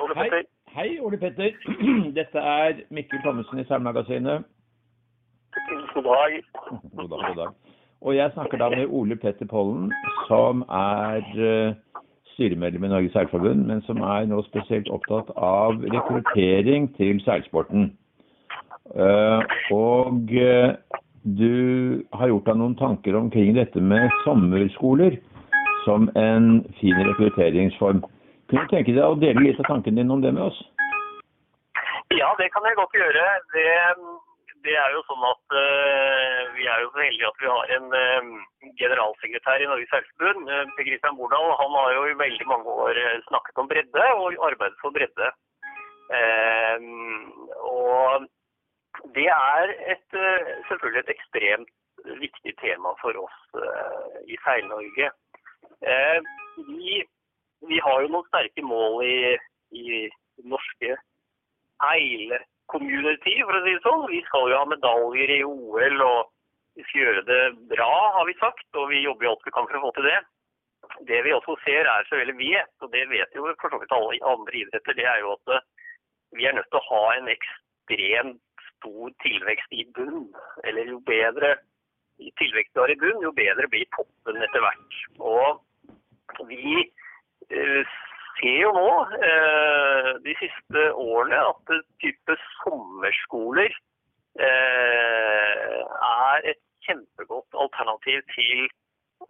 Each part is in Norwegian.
Ole Hei, Petter. hei, Ole Petter. Dette er Mikkel Thommessen i Seilmagasinet. God dag. God dag, god dag. Og jeg snakker da med Ole Petter Pollen, som er eh, styremedlem i Norges Seilforbund, men som er nå spesielt opptatt av rekruttering til seilsporten. Eh, og eh, du har gjort deg noen tanker omkring dette med sommerskoler som en fin rekrutteringsform. Kunne du tenke deg å dele litt av tanken din om det med oss? Ja, det kan jeg godt gjøre. Det, det er jo sånn at uh, vi er jo så heldige at vi har en uh, generalsekretær i Norges Helseforbund, uh, Per Christian Bordal. Han har jo i veldig mange år snakket om bredde og arbeidet for bredde. Og det er et, selvfølgelig et ekstremt viktig tema for oss i Seil-Norge. Vi, vi har jo noen sterke mål i, i norske eile-community, for å si det sånn. Vi skal jo ha medaljer i OL, og vi skal gjøre det bra, har vi sagt. Og vi jobber jo alt vi kan for å få til det. Det vi også ser er så veldig vet, og det vet jo for så vidt alle andre idretter, det er jo at eh, vi er nødt til å ha en ekstremt stor tilvekst i bunn. Eller jo bedre tilvekst du har i bunn, jo bedre blir toppen etter hvert. Og vi ser jo nå eh, de siste årene at type sommerskoler eh, er et kjempegodt alternativ til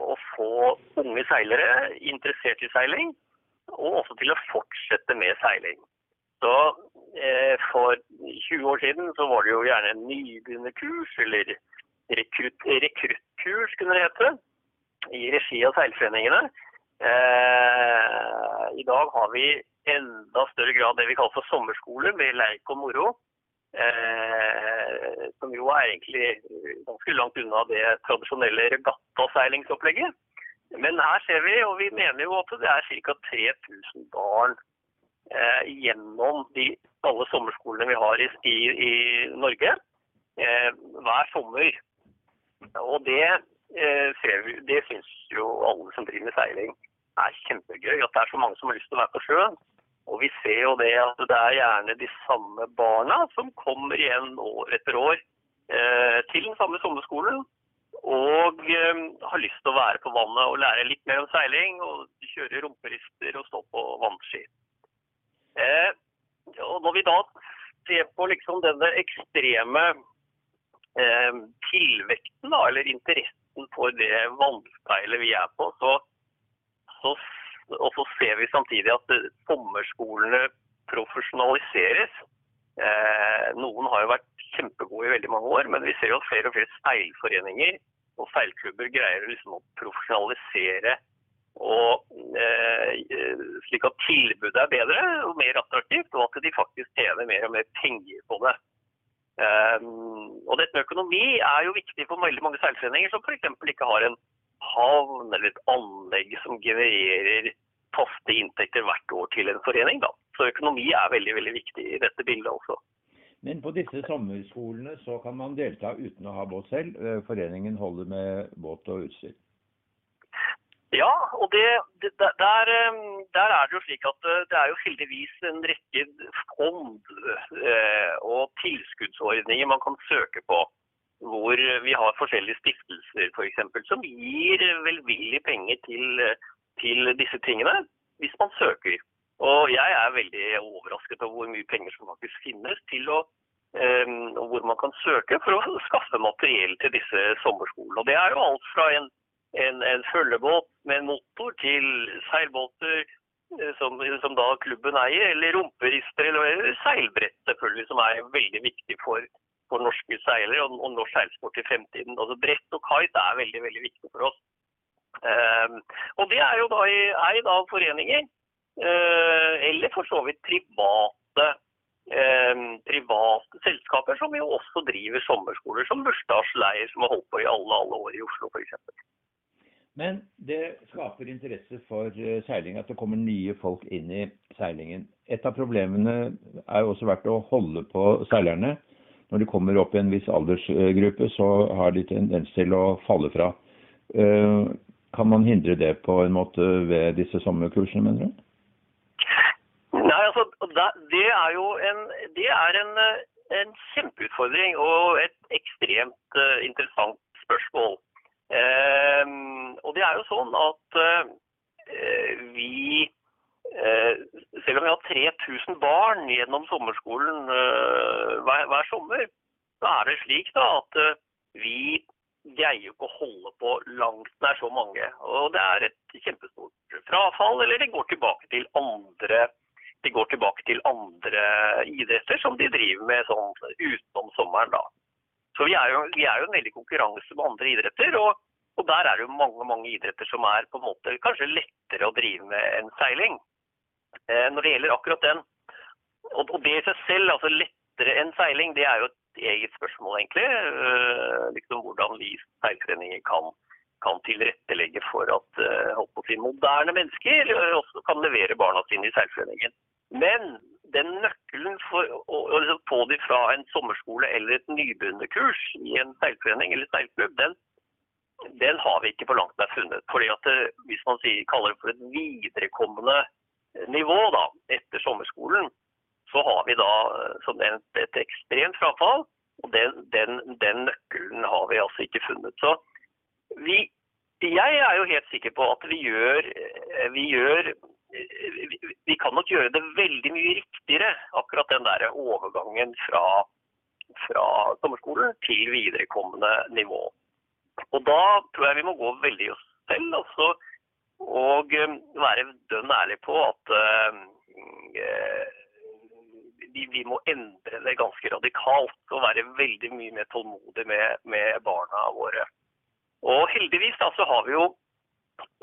å få unge seilere interessert i seiling, og også til å fortsette med seiling. Så eh, For 20 år siden så var det jo gjerne en nybegynnerkurs, eller rekrutt, rekruttkurs, kunne det hete, i regi av seilforeningene. Eh, I dag har vi enda større grad det vi kaller for sommerskole, med leik og moro. Eh, som jo er egentlig ganske langt unna det tradisjonelle regattaseilingsopplegget. Men her ser vi, og vi mener jo at det er ca. 3000 barn eh, gjennom de, alle sommerskolene vi har i, i, i Norge eh, hver sommer. Og det, det syns jo alle som driver med seiling er kjempegøy. At det er så mange som har lyst til å være på sjøen. Og vi ser jo det at det er gjerne de samme barna som kommer igjen år etter år eh, til den samme sommerskolen. Og eh, har lyst til å være på vannet og lære litt mer om seiling. Og kjøre rumperister og stå på vannski. Eh, og når vi da ser på liksom denne ekstreme eh, tilvekten, da, eller interessen for det vannspeilet vi er på, så, så og så ser vi samtidig at sommerskolene profesjonaliseres. Eh, noen har jo vært kjempegode i veldig mange år, men vi ser jo at flere og flere seilforeninger og seilklubber greier liksom å profesjonalisere og eh, slik at tilbudet er bedre og mer attraktivt, og at de faktisk tjener mer og mer penger på det. Um, og dette med økonomi er jo viktig for veldig mange seilforeninger som f.eks. ikke har en havn eller et anlegg som genererer faste inntekter hvert år til en forening. Da. Så økonomi er veldig veldig viktig i dette bildet også. Men på disse sommerskolene så kan man delta uten å ha båt selv. Eh, Foreningen holder med båt og utstyr. Ja, og det, det, der, eh, der, er det jo slik at eh, det er jo heldigvis en rekke fond og tilskuddsordninger man kan søke på hvor vi har forskjellige stiftelser for eksempel, som gir velvillig penger til, til, disse tingene, hvis man søker. Og jeg er veldig overrasket over hvor mye penger som faktisk finnes til å og hvor man kan søke for å skaffe materiell til disse sommerskolene. Og Det er jo alt fra en, en, en følgebåt med en motor til seilbåter som, som da klubben eier, eller rumperister eller seilbrett selvfølgelig, som er veldig viktig for for norske seilere og, og norsk seilsport i fremtiden. Altså Brett og kite er veldig veldig viktig for oss. Um, og Det er jo da eid av foreninger, uh, eller for så vidt private, private selskaper som jo også driver sommerskoler, som bursdagsleir, som har holdt på i alle, alle år i Oslo f.eks. Men det skaper interesse for seiling at det kommer nye folk inn i seilingen. Et av problemene er jo også vært å holde på seilerne når de kommer opp i en viss aldersgruppe, så har de tendens til å falle fra. Kan man hindre det på en måte ved disse sommerkursene, mener du? Nei, altså, det er jo en, det er en, en kjempeutfordring og et ekstremt interessant spørsmål. Uh, og det er jo sånn at uh, vi Selv om vi har 3000 barn gjennom sommerskolen hver, hver, sommer, så er det slik da at vi greier ikke å holde på langt nær så mange. Og det er et kjempestort frafall, eller det går tilbake til andre de går tilbake til andre idretter som de driver med sånn utenom sommeren. da. Så vi er, jo, vi er jo en veldig konkurranse med andre idretter. Og, og, der er det jo mange mange idretter som er på en måte kanskje lettere å drive med enn seiling. Eh, når det gjelder akkurat den, og, og, det i seg selv, altså lettere enn seiling, det er jo et eget spørsmål, egentlig. Eh, liksom Hvordan vi seilforeninger kan, kan tilrettelegge for at holdt på si, moderne mennesker også kan levere barna sine i seilforeningen. Men den nøkkelen for å, å liksom få dem fra en sommerskole eller et nybegynnerkurs i en seilforening eller seilklubb, den, den, har vi ikke på langt nær funnet. Fordi at det, eh, Hvis man sier, kaller det for et viderekommende nivå da, etter sommerskolen, så har vi da eh, som et, et ekstremt frafall. Og den, den, den, nøkkelen har vi altså ikke funnet. Så vi, jeg er jo helt sikker på at vi gjør, eh, vi gjør vi kan nok gjøre det veldig mye riktigere, akkurat den der overgangen fra, fra sommerskolen til viderekommende nivå. Og da tror jeg vi må gå veldig i oss selv altså, og um, være dønn ærlig på at uh, vi, vi, må endre det ganske radikalt og være veldig mye mer tålmodig med, med barna våre. Og heldigvis da, så har vi jo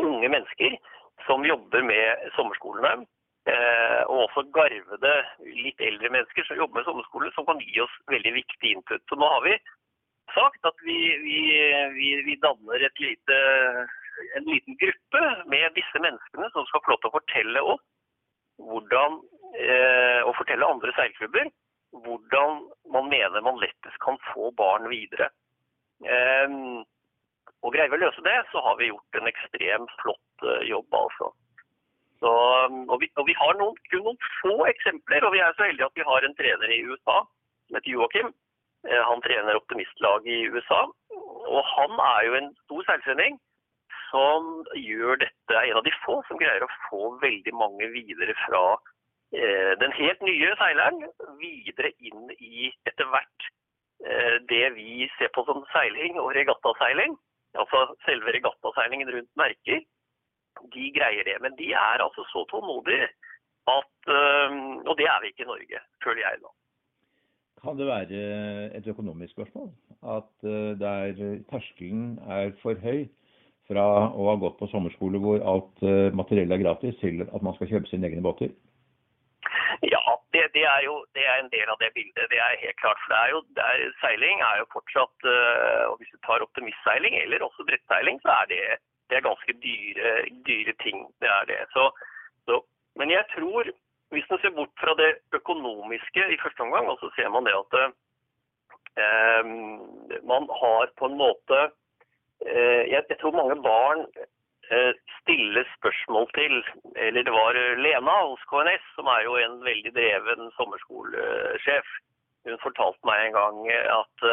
unge mennesker som jobber med sommerskolene. Eh, og også garvede, litt eldre mennesker som jobber med sommerskole, som kan gi oss veldig viktig input. Så nå har vi sagt at vi, vi, vi, vi danner lite, en liten gruppe med disse menneskene som skal få lov til å fortelle oss hvordan, eh, og fortelle andre seilklubber hvordan man mener man lettest kan få barn videre. Eh, og Greier vi å løse det, så har vi gjort en ekstremt flott jobb. altså. Så, um, og, vi, og, vi, har noen, kun noen få eksempler, og vi er så heldige at vi har en trener i USA som heter Joakim. Uh, han trener optimistlaget i USA. Og han er jo en stor seilsending som gjør dette, er en av de få som greier å få veldig mange videre fra eh, den helt nye seileren videre inn i etter hvert det vi ser på som seiling og regattaseiling altså selve regattaseilingen rundt merker, de greier det. Men de er altså så tålmodige at Og det er vi ikke i Norge, føler jeg da. Kan det være et økonomisk spørsmål? At der terskelen er for høy fra å ha gått på sommerskole hvor alt materiell er gratis, til at man skal kjøpe sine egne båter? Ja, det, det, er jo det er en del av det bildet. Det er helt klart. For det er jo, det er, seiling er jo fortsatt og Hvis du tar optimistseiling eller også brettseiling, så er det, det er ganske dyre, dyre, ting. Det er det. Så, men jeg tror, hvis man ser bort fra det økonomiske i første omgang, så ser man det at eh, man har på en måte eh, jeg, jeg tror mange barn Eh, stille spørsmål til. Eller det var eh, Lena hos KNS, som er jo en veldig dreven sommerskolesjef. Hun fortalte meg en gang at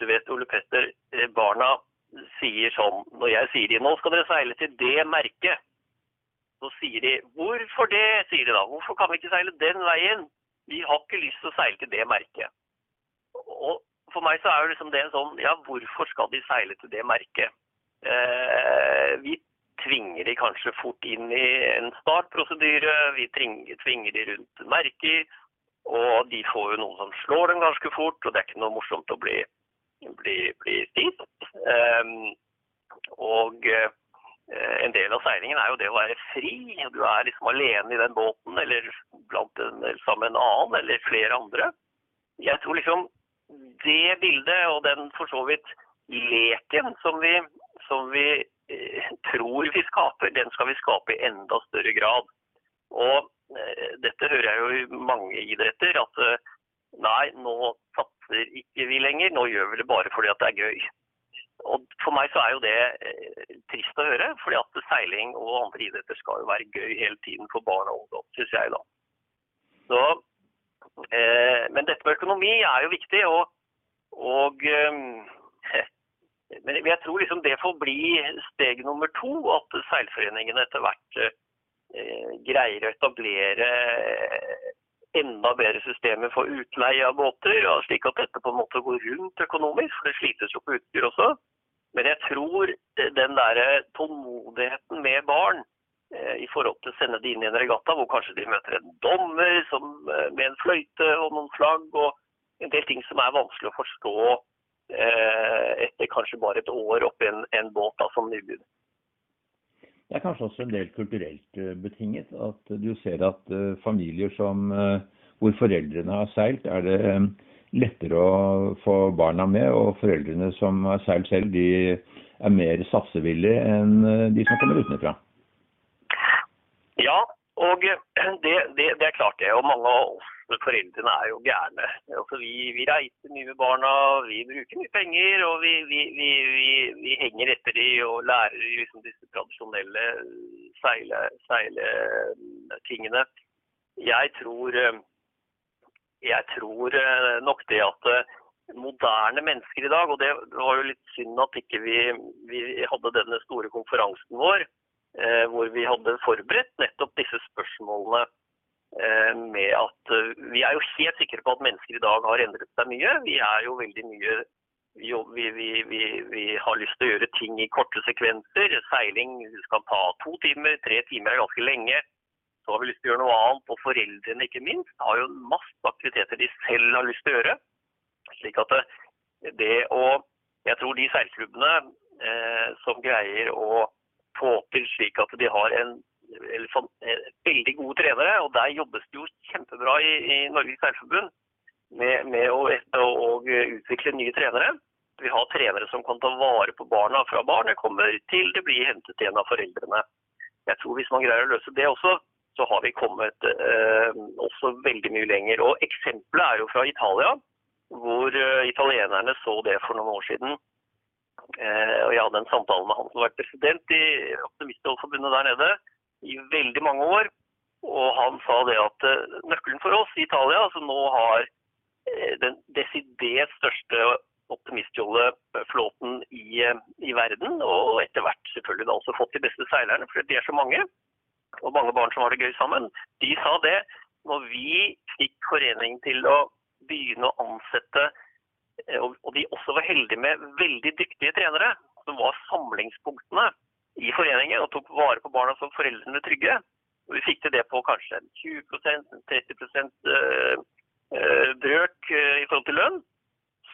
du vet, Ole Petter, eh, barna sier sånn Når jeg sier de, nå skal dere seile til det merket, så sier de hvorfor det, sier de da. Hvorfor kan vi ikke seile den veien? Vi har ikke lyst til å seile til det merket. Og for meg så er jo liksom det sånn Ja, hvorfor skal de seile til det merket? Eh, vi tvinger de kanskje fort inn i en startprosedyre. Vi tvinger de rundt merker. Og de får jo noen som slår dem ganske fort, og det er ikke noe morsomt å bli, bli, blir spist. Um, og uh, en del av seilingen er jo det å være fri. Du er liksom alene i den båten, eller blant en, sammen med en annen, eller flere andre. Jeg tror liksom det bildet, og den for så vidt leken som vi, som vi Eh, tror vi skaper, den skal vi skape i enda større grad. Og eh, dette hører jeg jo i mange idretter, at eh, nei, nå satser ikke vi lenger, nå gjør vi det bare fordi at det er gøy. Og For meg så er jo det trist å høre, fordi at seiling og andre idretter skal jo være gøy hele tiden for barn og ungdom, syns jeg da. Så økonomi er jo viktig. og, og men jeg tror liksom det får bli steg nummer to, at seilforeningene etter hvert eh, greier å etablere enda bedre systemer for utleie av båter, slik at dette på en måte går rundt økonomisk. For det slites jo på utstyr også. Men jeg tror den der tålmodigheten med barn eh, i forhold til å sende de inn i en regatta, hvor kanskje de møter en dommer som, eh, med en fløyte og noen flagg, og en del ting som er vanskelig å forstå eh, etter kanskje bare et år oppi en, en båt da, som nybegynner. Det er kanskje også en del kulturelt eh, betinget. At du ser at uh, familier som, hvor foreldrene har seilt, er det lettere å få barna med. Og foreldrene som har seilt selv, de er mer satsevillige enn de som kommer utenfra. Ja, og det, det, det, er klart det. Og mange av oss foreldrene er jo gærne. Altså, vi, vi, reiser mye med barna, vi bruker mye penger. Og vi, vi, vi henger etter de og lærer liksom, disse tradisjonelle seiletingene. Seile jeg tror, jeg tror nok det at moderne mennesker i dag, og det var jo litt synd at ikke vi, hadde denne store konferansen vår, eh, hvor vi hadde forberedt nettopp disse spørsmålene Eh, med at eh, Vi er jo helt sikre på at mennesker i dag har endret seg mye. Vi er jo veldig mye vi, vi, vi, vi, har lyst til å gjøre ting i korte sekvenser. Seiling skal ta to timer, tre timer er ganske lenge. Så har vi lyst til å gjøre noe annet. Og foreldrene ikke minst har jo masse aktiviteter de selv har lyst til å gjøre. Slik at det, det å Jeg tror de seilklubbene eh, som greier å få til slik at de har en sånn, veldig gode trenere. Og der jobbes det jo kjempebra i, i Norges Seilforbund med, med å, å, å, utvikle nye trenere. Vi har trenere som kan ta vare på barna fra barnet kommer til det blir hentet igjen av foreldrene. Jeg tror Hvis man greier å løse det også, så har vi kommet eh, også veldig mye lenger. Og Eksempelet er jo fra Italia, hvor eh, italienerne så det for noen år siden. Eh, og Jeg hadde en samtale med han som har vært president i Optimistforbundet der nede i veldig mange år. Og han sa det at eh, nøkkelen for oss i Italia, som nå har eh, den desidert største optimistjolleflåten i, i verden, og etter hvert selvfølgelig da også fått de beste seilerne, for de er så mange, og mange barn som har det gøy sammen, de sa det når vi fikk foreningen til å begynne å ansette, og de også var heldige med veldig dyktige trenere, som var samlingspunktene i foreningen og tok vare på barna som foreldrene trygge. Og vi fikk til det på kanskje 20 30 eh, eh, brøk eh, i forhold til lønn.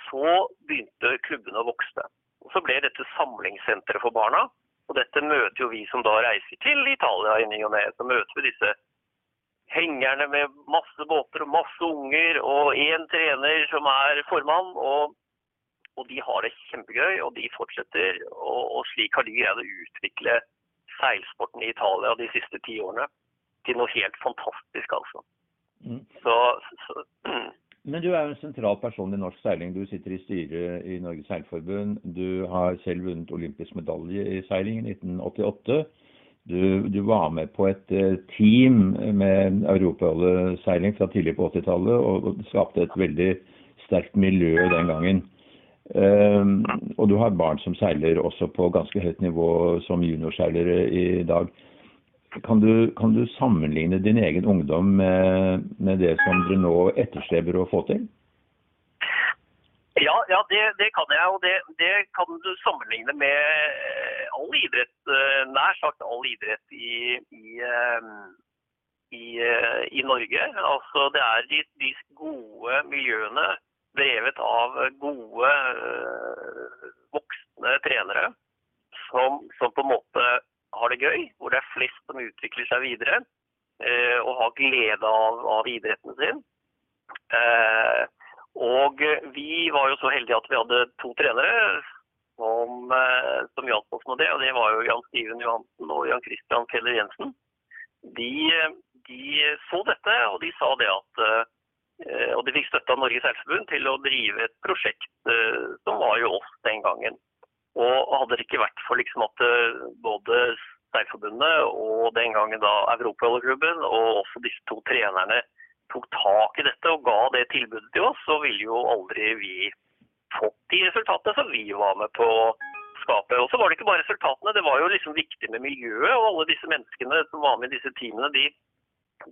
Så begynte klubbene å vokse. Og Så ble dette samlingssenteret for barna. Og dette møter jo vi som da reiser til Italia i ny og ne. Så møter vi disse hengerne med masse båter og masse unger og én trener som er formann. og og de har det kjempegøy, og de fortsetter. Og, og slik har de greid å utvikle seilsporten i Italia de siste ti årene til noe helt fantastisk, altså. Mm. Så, så. Men du er jo en sentral person i norsk seiling. Du sitter i styret i Norges Seilforbund. Du har selv vunnet olympisk medalje i seiling i 1988. Du, du, var med på et uh, team med europarolleseiling fra tidlig på 80-tallet, og, skapte et veldig sterkt miljø den gangen. Um, og du har barn som seiler også på ganske høyt nivå som juniorseilere i dag. Kan du, kan du sammenligne din egen ungdom med, med, det som du nå etterstreber å få til? Ja, ja det, det, kan jeg. Og det, det, kan du sammenligne med all idrett, eh, nær sagt all idrett i, i, ehm, i, eh, i Norge. Altså det er de, de gode miljøene drevet av gode, eh, voksne trenere som, som, på en måte har det gøy, hvor det er flest som utvikler seg videre eh, og har glede av, av idretten sin. Eh, og vi var jo så heldige at vi hadde to trenere som, som hjalp oss med det. og Det var jo Jan Steven Johansen og Jan Christian Feller Jensen. De, de så dette, og de sa det at Eh, og de fikk støtte av Norges Seilforbund til å drive et prosjekt eh, som var jo oss den gangen. Og hadde det ikke vært for liksom at eh, både Seilforbundet og den gangen da Europaholderklubben og også disse to trenerne tok tak i dette og ga det tilbudet til oss, så ville jo aldri vi fått de resultatene som vi var med på å skape. Og så var det ikke bare resultatene, det var jo liksom viktig med miljøet. Og alle disse menneskene som var med i disse teamene, de,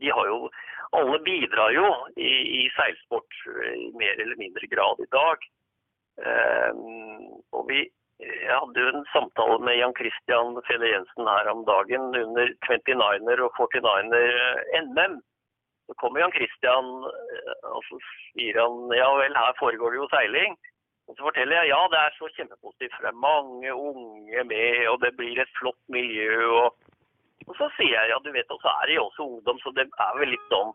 de har jo Alle bidrar jo i, i seilsport i mer eller mindre grad i dag. Um, og vi jeg hadde jo en samtale med Jan Christian Fede Jensen her om dagen under 29er og 49er NM. Så kommer Jan Christian og så sier han ja vel, her foregår det jo seiling. Og så forteller jeg ja, det er så kjempepositivt, for det er mange unge med, og det blir et flott miljø. Og, og så sier jeg ja, du vet, og så er det jo også ungdom, så det er vel litt om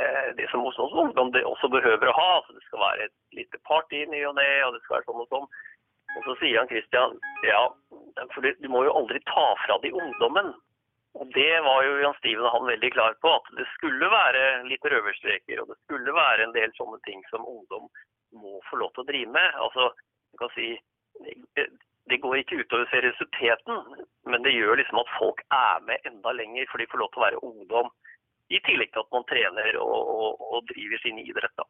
eh, det som hos oss ungdom det også behøver å ha. Så det skal være et lite party ny og ne, og det skal være sånn og sånn. Og så sier han Christian ja, for du, du må jo aldri ta fra de ungdommen. Og det var jo Jan Steven og han veldig klar på, at det skulle være litt røverstreker, og det skulle være en del sånne ting som ungdom må få lov til å drive med. Altså, du kan si, det går ikke utover seriøsiteten, men det gjør liksom at folk er med enda lenger, for de får lov til å være ungdom. I tillegg til at man trener og, og, og driver sin idrett. Da.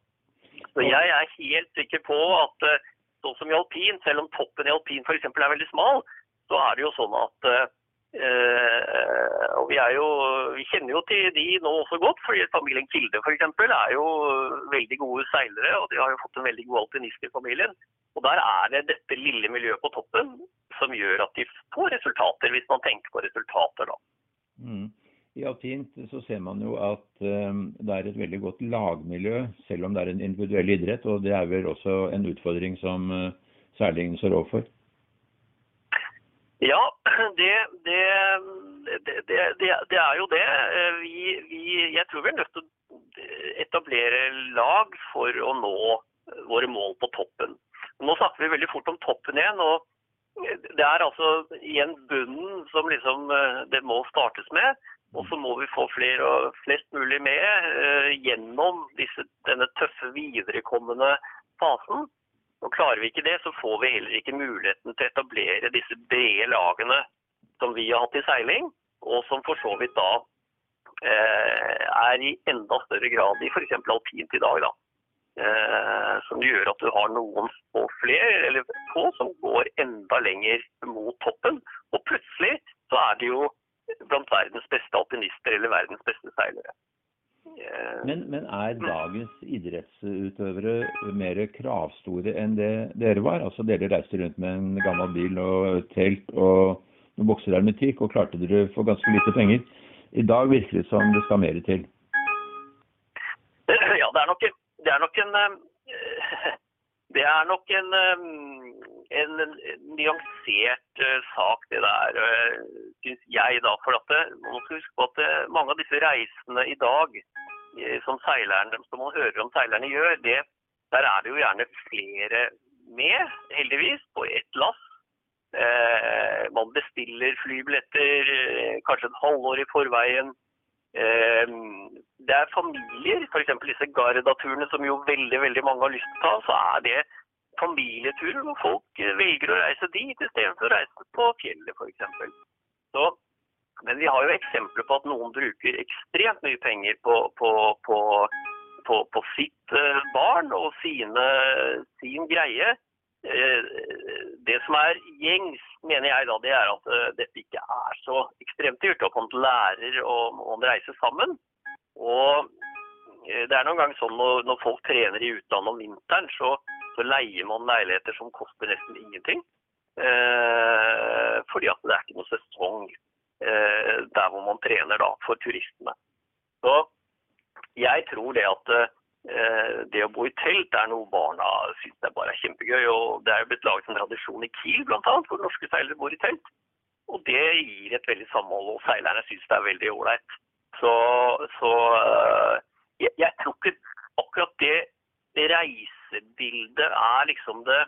Så jeg er helt sikker på at eh, sånn som i alpin, selv om toppen i alpin f.eks. er veldig smal, så er det jo sånn at eh, Uh, og vi, jo, vi, kjenner jo til de nå også godt, fordi familien Kilde f.eks. er jo veldig gode seilere. Og de har jo fått en veldig god alpinist i familien. Og der er det dette lille miljøet på toppen som gjør at de får resultater, hvis man tenker på resultater, da. Mm. I alpint så ser man jo at um, det er et veldig godt lagmiljø, selv om det er en individuell idrett. Og det er vel også en utfordring som uh, seilingen står overfor. Ja, det, det, det, det, er jo det. Vi, vi, jeg tror vi er nødt til å etablere lag for å nå våre mål på toppen. Nå snakker vi veldig fort om toppen igjen. og Det er altså igjen bunnen som liksom det må startes med. Og så må vi få flere og flest mulig med uh, gjennom disse, denne tøffe viderekommende fasen. Og Klarer vi ikke det, så får vi heller ikke muligheten til å etablere disse brede lagene som vi har hatt i seiling, og som for så vidt da eh, er i enda større grad i f.eks. alpint i dag. da. Eh, som gjør at du har noen få flere, eller få, som går enda lenger mot toppen. Og plutselig så er det jo blant verdens beste alpinister eller verdens beste seilere. Men, men, er dagens idrettsutøvere mer kravstore enn det dere var? Altså Dere reiste rundt med en gammel bil og telt og noen bokser hermetikk, og klarte dere for ganske lite penger. I dag virker det som det skal mer til. Ja, det er nok, det er nok en eh, Det er nok en, eh, en, nyansert eh, sak, det der, syns jeg. da, for at Man skal huske på at mange av disse reisene i dag Eh, som seilerne, som man hører om seilerne gjør, det, der er det jo gjerne flere med, heldigvis, på ett lass. Eh, man bestiller flybilletter eh, kanskje et halvår i forveien. Eh, det er familier, f.eks. disse Garda-turene som jo veldig veldig mange har lyst til å ta. Så er det familieturer hvor folk eh, velger å reise dit istedenfor å reise på fjellet f.eks. Så men vi har jo eksempler på at noen bruker ekstremt mye penger på, på, på, på sitt eh, barn og sine, sin greie. Eh, det som er gjengs, mener jeg da, det er at eh, dette ikke er så ekstremt dyrt. Og man lærer å man reiser sammen. Og det er noen ganger sånn når, når folk trener i utlandet om vinteren, så, så, leier man leiligheter som koster nesten ingenting. Eh, fordi at det er ikke noe sesong der hvor man trener da, for turistene. Så jeg tror det at eh, det å bo i telt er noe barna syns det bare er kjempegøy. og Det er jo blitt laget en tradisjon i Kiel bl.a. hvor norske seilere bor i telt. Og det gir et veldig samhold, og seilerne syns det er veldig ålreit. Så, så eh, jeg, jeg, tror ikke akkurat det, det reisebildet er liksom det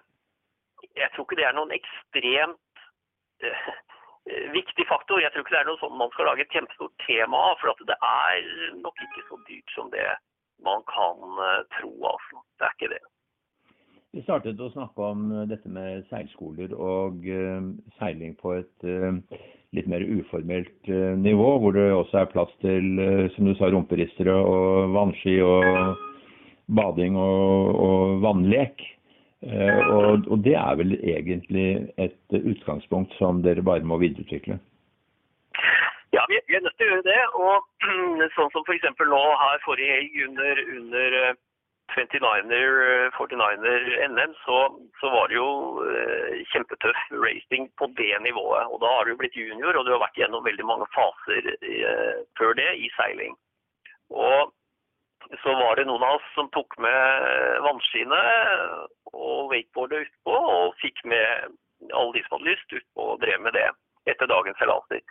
Jeg tror ikke det er noen ekstremt Eh, viktig faktor. Jeg tror ikke det er noe sånn man skal lage et kjempestort tema av. For det er nok ikke så dyrt som det man kan uh, tro. Altså. Det er ikke det. Vi startet å snakke om dette med seilskoler og seiling på et litt mer uformelt eh, nivå, hvor det også er plass til, eh, som du sa, rumperistere og vannski og bading og, og vannlek. Eh, og, og, det er vel egentlig et utgangspunkt som dere bare må videreutvikle? Ja, vi, vi er nødt til å gjøre det. Og sånn som f.eks. nå her forrige helg under, under 29er, 49er NM, så, så, var det jo eh, kjempetøff racing på det nivået. Og da har du blitt junior, og du har vært gjennom veldig mange faser eh, før det i seiling. Og så var det noen av oss som tok med vannskiene og wakeboardet utpå, og fikk med alle de som hadde lyst, utpå og drev med det etter dagens seilaser.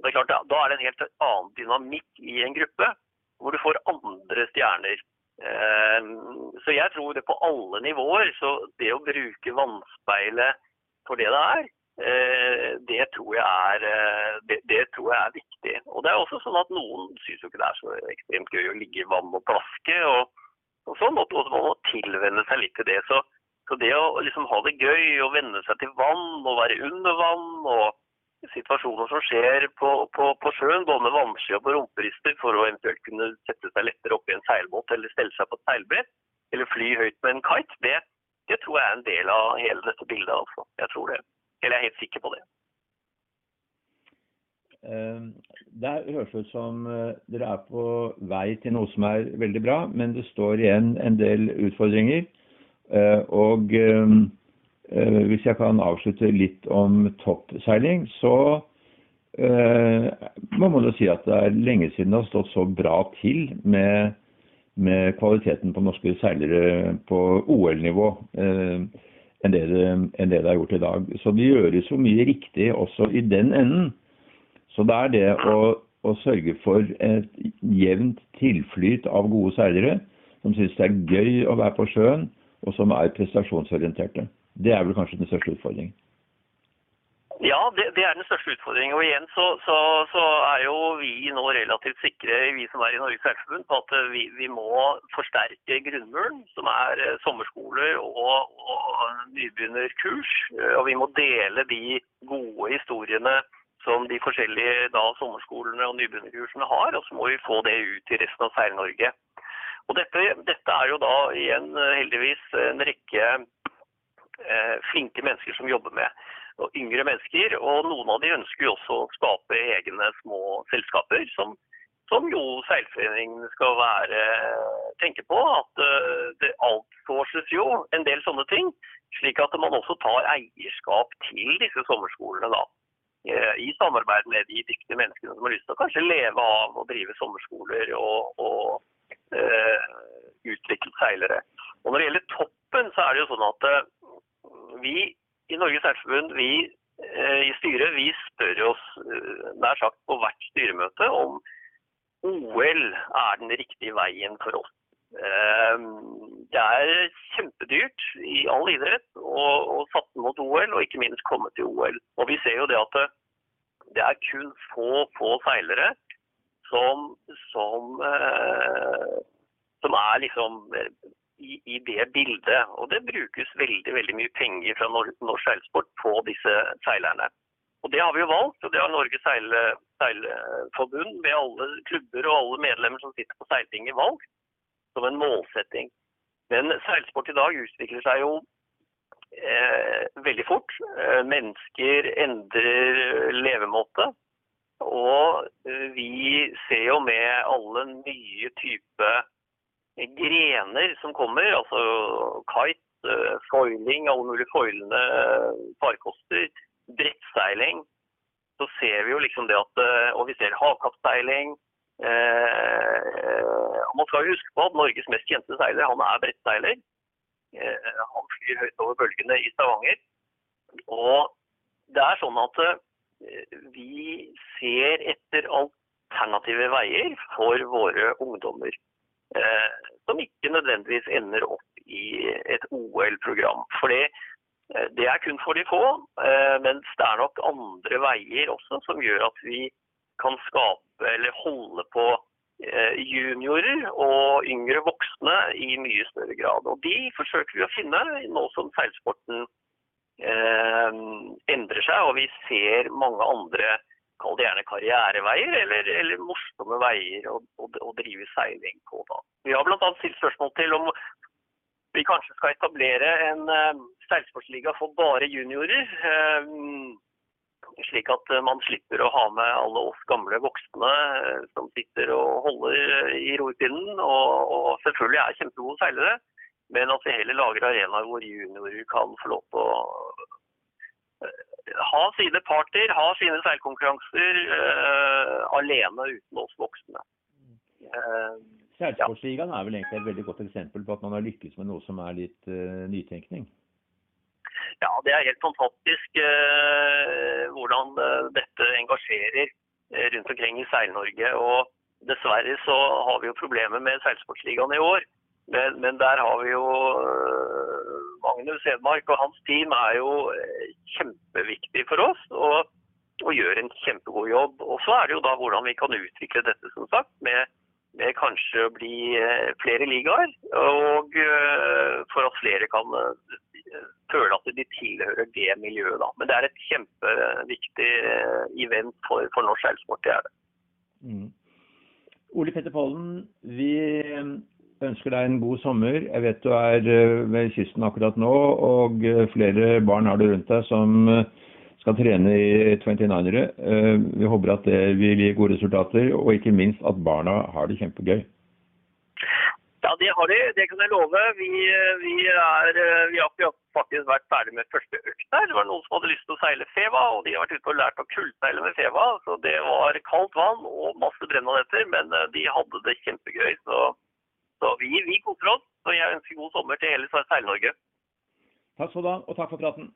Det er klart, Da er det en helt annen dynamikk i en gruppe, hvor du får andre stjerner Ehm, så jeg tror det på alle nivåer. Så det å bruke vannspeilet for det det er, eh, det tror jeg er, eh, det, det tror jeg er viktig. Og det er også sånn at noen syns jo ikke det er så ekstremt gøy å ligge i vann og plaske. og, og sånn, og man må tilvenne seg litt til det. Så, så det å liksom ha det gøy og venne seg til vann og være under vann og situasjoner som skjer på, på, på sjøen, både med vannski og på rumperister, for å eventuelt kunne sette seg lettere opp i en seilbåt eller stelle seg på et seilbrett, eller fly høyt med en kite, det, det, tror jeg er en del av hele dette bildet. altså. Jeg tror det. Eller jeg er helt sikker på det. Eh, det høres ut som eh, dere er på vei til noe som er veldig bra, men det står igjen en del utfordringer. Eh, og Eh, hvis jeg kan avslutte litt om toppseiling, så må man jo si at det er lenge siden det har stått så bra til med, med kvaliteten på norske seilere på OL-nivå eh, enn, det, enn det det er gjort i dag. Så det gjøres jo mye riktig også i den enden. Så det er det å, å sørge for et jevnt tilflyt av gode seilere som syns det er gøy å være på sjøen, og som er prestasjonsorienterte. Det er vel kanskje den største utfordringen? Ja, det, det, er den største utfordringen. Og igjen så, så, så, er jo vi nå relativt sikre, vi som er i Norges Seilforbund, på at eh, vi, vi, må forsterke grunnmuren, som er eh, sommerskoler og, og nybegynnerkurs. Eh, og vi må dele de gode historiene som de forskjellige da, sommerskolene og nybegynnerkursene har, og så må vi få det ut til resten av Seil-Norge. Og dette, dette, er jo da igjen heldigvis en rekke Eh, flinke mennesker som jobber med. Og yngre mennesker, og noen av de ønsker jo også å skape egne små selskaper. som, som jo seilforeningen skal være, tenke på. At uh, det outsources jo en del sånne ting. Slik at man også tar eierskap til disse sommerskolene. da eh, i samarbeid med de dyktige menneskene som har lyst til å kanskje leve av å drive sommerskoler og, og uh, utvikle seilere. Og Når det gjelder toppen, så er det jo sånn at vi i Norges Seilforbund, vi eh, i styret, vi spør oss eh, nær sagt på hvert styremøte om OL er den riktige veien for oss. Eh, det er kjempedyrt i all idrett å satse mot OL, og ikke minst komme til OL. Og Vi ser jo det at det er kun få, få seilere som, som, som er liksom i, i, det bildet. Og det brukes veldig veldig mye penger fra norsk seilsport på disse seilerne. Og Det har vi jo valgt, og det har Norges seil, seilforbund med alle klubber og alle medlemmer som sitter på Seiltinget valgt som en målsetting. Men seilsport i dag utvikler seg jo eh, veldig fort. Eh, mennesker endrer levemåte. Og eh, vi ser jo med alle nye typer grener som kommer, altså kite, eh, foiling, alle mulige foilende farkoster, brettseiling, så ser vi jo liksom det at eh, Og vi ser havkappseiling. Eh, man skal jo huske på at Norges mest kjente seiler, han er brettseiler. Eh, han flyr høyt over bølgene i Stavanger. Og det er sånn at eh, vi ser etter alternative veier for våre ungdommer. Eh, som ikke nødvendigvis ender opp i et OL-program. For det, eh, det er kun for de få, eh, mens det er nok andre veier også som gjør at vi kan skape eller holde på juniorer og yngre voksne i mye større grad. Og de forsøker vi å finne nå som seilsporten endrer seg og vi ser mange andre kall det gjerne karriereveier, eller, eller morsomme veier å, å, å, drive seiling på. da. Vi har bl.a. stilt spørsmål til om vi kanskje skal etablere en uh, seilsportsliga for bare juniorer. Uh, slik at man slipper å ha med alle oss gamle voksne uh, som sitter og holder i rorpinnen, og, og selvfølgelig er kjempegode seilere. Men at vi heller lager arenaer hvor juniorer kan få lov til å ha sine parter, ha sine seilkonkurranser uh, alene uten oss voksne. Uh, Seilsportsligaen er vel egentlig et veldig godt eksempel på at man har lykkes med noe som er litt uh, nytenkning? Ja, det er helt fantastisk hvordan dette engasjerer rundt omkring i Seil-Norge. Og dessverre så har vi jo problemer med Seilsportsligaen i år. Men, men der har vi jo Magnus Hedmark og hans team er jo eh, kjempeviktig for oss. og, og gjør en kjempegod jobb. Og så er det jo da hvordan vi kan utvikle dette, som sagt, med, med kanskje å bli eh, flere ligaer. Og uh, for at flere kan føle at de tilhører det miljøet. da. Men det er et kjempeviktig event for, for norsk seilsport. Det er det. Mm. Ole Petter Pollen, vi ønsker deg en god sommer. Jeg vet du er eh, ved kysten akkurat nå, og eh, flere barn har du rundt deg som eh, skal trene i 29-ere. Vi håper at det vil gi gode resultater, og ikke minst at barna har det kjempegøy. Ja, det har de. Det kan jeg love. Vi, vi, er, vi har faktisk vært ferdig med første økt der. Det var noen som hadde lyst til å seile Feva, og de har vært ute og lært å kullseile med Feva. Så det var kaldt vann og masse brennanetter, men de hadde det kjempegøy. Så så vi, vi koser oss. Og jeg ønsker god sommer til hele Seil-Norge. Takk skal du ha, og takk for praten.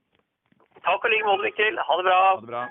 Takk og like måte, Mikkel. Ha det bra. Ha det bra.